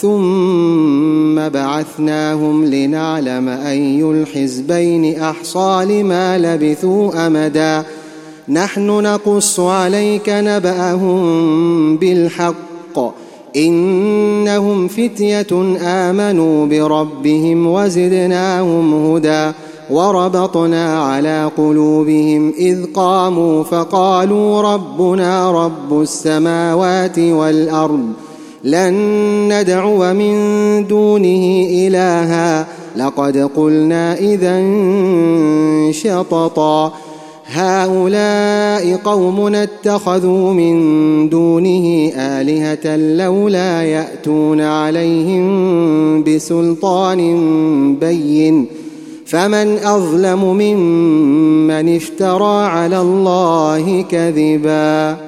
ثم بعثناهم لنعلم أي الحزبين أحصى لما لبثوا أمدا. نحن نقص عليك نبأهم بالحق. إنهم فتية آمنوا بربهم وزدناهم هدى وربطنا على قلوبهم إذ قاموا فقالوا ربنا رب السماوات والأرض لن ندعو من دونه إلها. لقد قلنا إذا شططا. هؤلاء قوم اتخذوا من دونه آلهة لولا يأتون عليهم بسلطان بين. فمن أظلم ممن افترى على الله كذباً.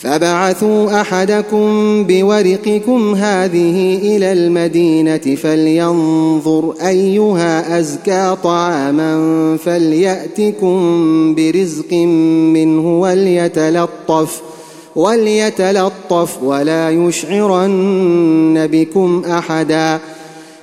فبعثوا أحدكم بورقكم هذه إلى المدينة فلينظر أيها أزكى طعاما فليأتكم برزق منه وليتلطف وليتلطف ولا يشعرن بكم أحدا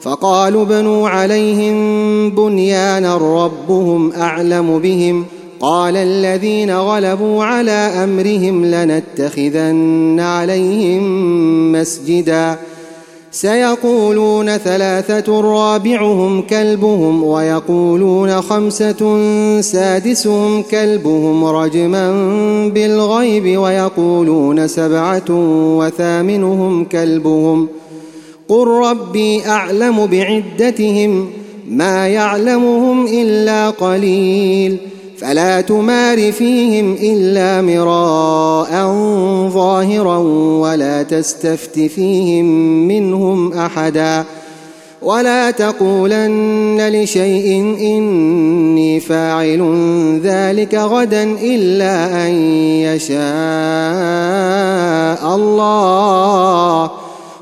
فقالوا بنوا عليهم بنيانا ربهم أعلم بهم. قال الذين غلبوا على أمرهم لنتخذن عليهم مسجدا. سيقولون ثلاثة رابعهم كلبهم ويقولون خمسة سادسهم كلبهم رجما بالغيب ويقولون سبعة وثامنهم كلبهم. قل ربي أعلم بعدتهم ما يعلمهم إلا قليل فلا تمار فيهم الا مراء ظاهرا ولا تستفت فيهم منهم احدا ولا تقولن لشيء اني فاعل ذلك غدا الا ان يشاء الله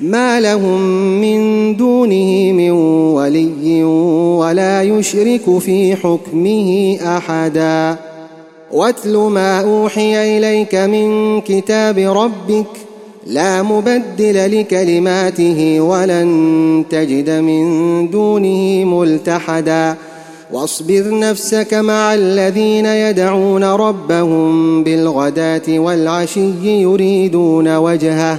ما لهم من دونه من ولي ولا يشرك في حكمه أحدا. واتل ما أوحي إليك من كتاب ربك لا مبدل لكلماته ولن تجد من دونه ملتحدا. واصبر نفسك مع الذين يدعون ربهم بالغداة والعشي يريدون وجهه.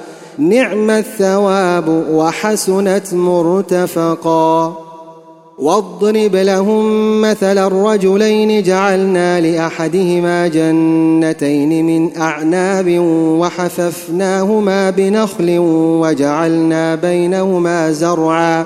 نعم الثواب وحسنت مرتفقا. واضرب لهم مثل الرجلين جعلنا لأحدهما جنتين من أعناب وحففناهما بنخل وجعلنا بينهما زرعا.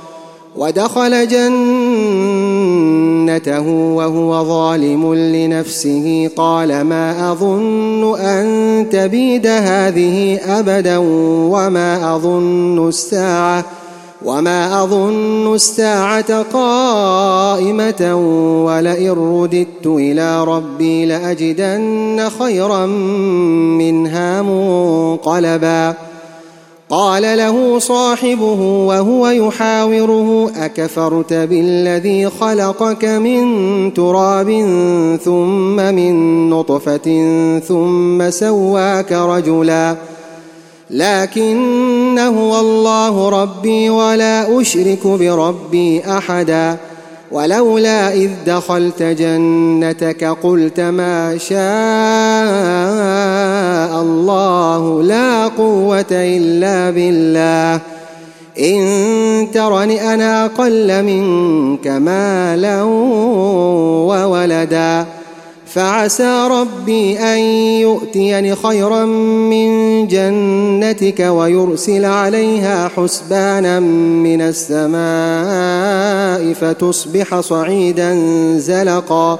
ودخل جنته وهو ظالم لنفسه. قال ما أظن أن تبيد هذه أبدا وما أظن الساعة وما أظن الساعة قائمة ولئن رددت إلى ربي لأجدن خيرا منها منقلبا. قال له صاحبه وهو يحاوره أكفرت بالذي خلقك من تراب ثم من نطفة ثم سواك رجلا. لكن هو الله ربي ولا أشرك بربي أحدا. ولولا إذ دخلت جنتك قلت ما شاء الله لا قوة إلا بالله. إن ترني أنا أقل منك مالا وولدا فعسى ربي أن يؤتيني خيرا من جنتك ويرسل عليها حسبانا من السماء فتصبح صعيدا زلقا.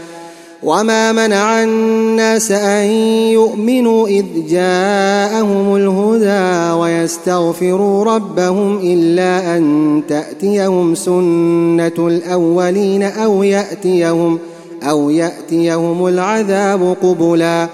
وما منع الناس ان يؤمنوا اذ جاءهم الهدى ويستغفروا ربهم الا ان تاتيهم سنه الاولين أو ياتيهم أو ياتيهم العذاب قبلا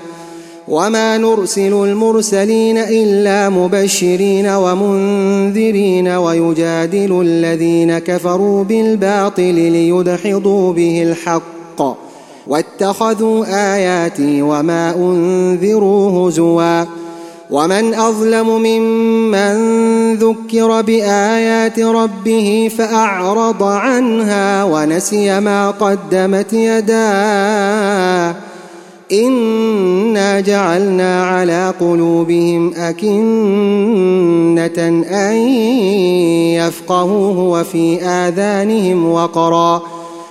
وما نرسل المرسلين الا مبشرين ومنذرين ويجادل الذين كفروا بالباطل ليدحضوا به الحق واتخذوا آياتي وما انذروا هزوا ومن أظلم ممن ذكر بآيات ربه فأعرض عنها ونسي ما قدمت يداه إنا جعلنا على قلوبهم أكنة أن يفقهوه وفي آذانهم وقرا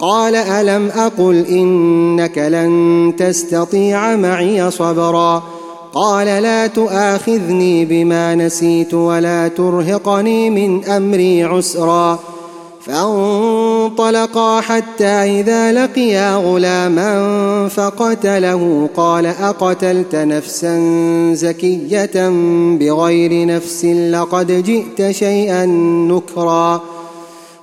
قال ألم أقل إنك لن تستطيع معي صبرا قال لا تؤاخذني بما نسيت ولا ترهقني من أمري عسرا فانطلقا حتى إذا لقيا غلاما فقتله قال أقتلت نفسا زكية بغير نفس لقد جئت شيئا نكرا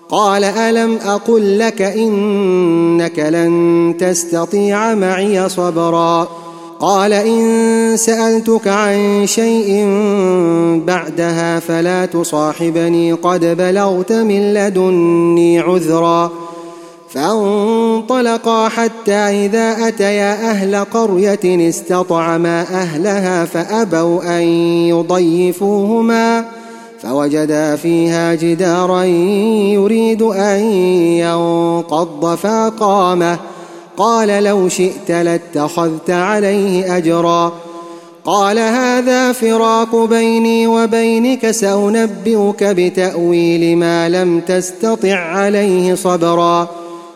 قال ألم أقل لك إنك لن تستطيع معي صبرا قال إن سألتك عن شيء بعدها فلا تصاحبني قد بلغت من لدني عذرا فانطلقا حتى إذا أتيا أهل قرية استطعما أهلها فأبوا أن يضيفوهما فوجدا فيها جدارا يريد أن ينقض فأقامه. قال لو شئت لاتخذت عليه أجرا. قال هذا فراق بيني وبينك سأنبئك بتأويل ما لم تستطع عليه صبرا.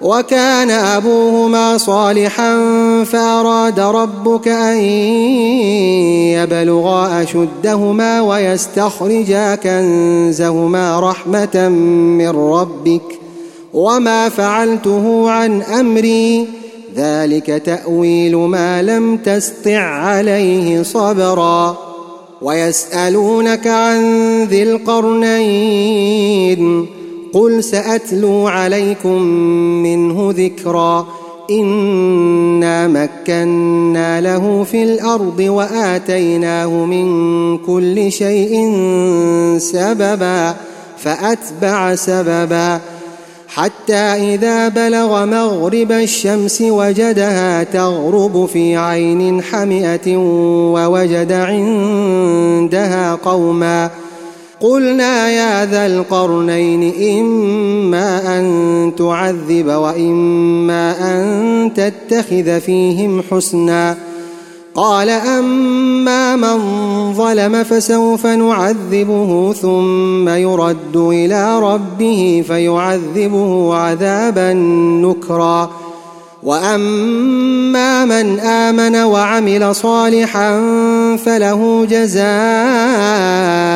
وكان أبوهما صالحا فأراد ربك أن يبلغا أشدهما ويستخرجا كنزهما رحمة من ربك وما فعلته عن أمري. ذلك تأويل ما لم تسطع عليه صبرا. ويسألونك عن ذي القرنين. قل سأتلو عليكم منه ذكرا إنا مكنا له في الأرض وآتيناه من كل شيء سببا فأتبع سببا حتى إذا بلغ مغرب الشمس وجدها تغرب في عين حمئة ووجد عندها قوما قلنا يا ذا القرنين إما أن تعذب وإما أن تتخذ فيهم حسناً. قال أما من ظلم فسوف نعذبه ثم يرد إلى ربه فيعذبه عذابا نكرا. وأما من آمن وعمل صالحا فله جزاء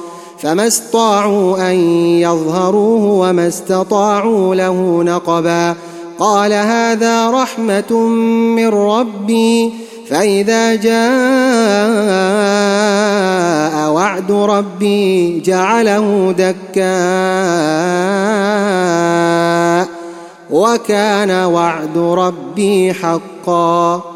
فما استطاعوا أن يظهروه وما استطاعوا له نقبا. قال هذا رحمة من ربي. فإذا جاء وعد ربي جعله دكاء. وكان وعد ربي حقا.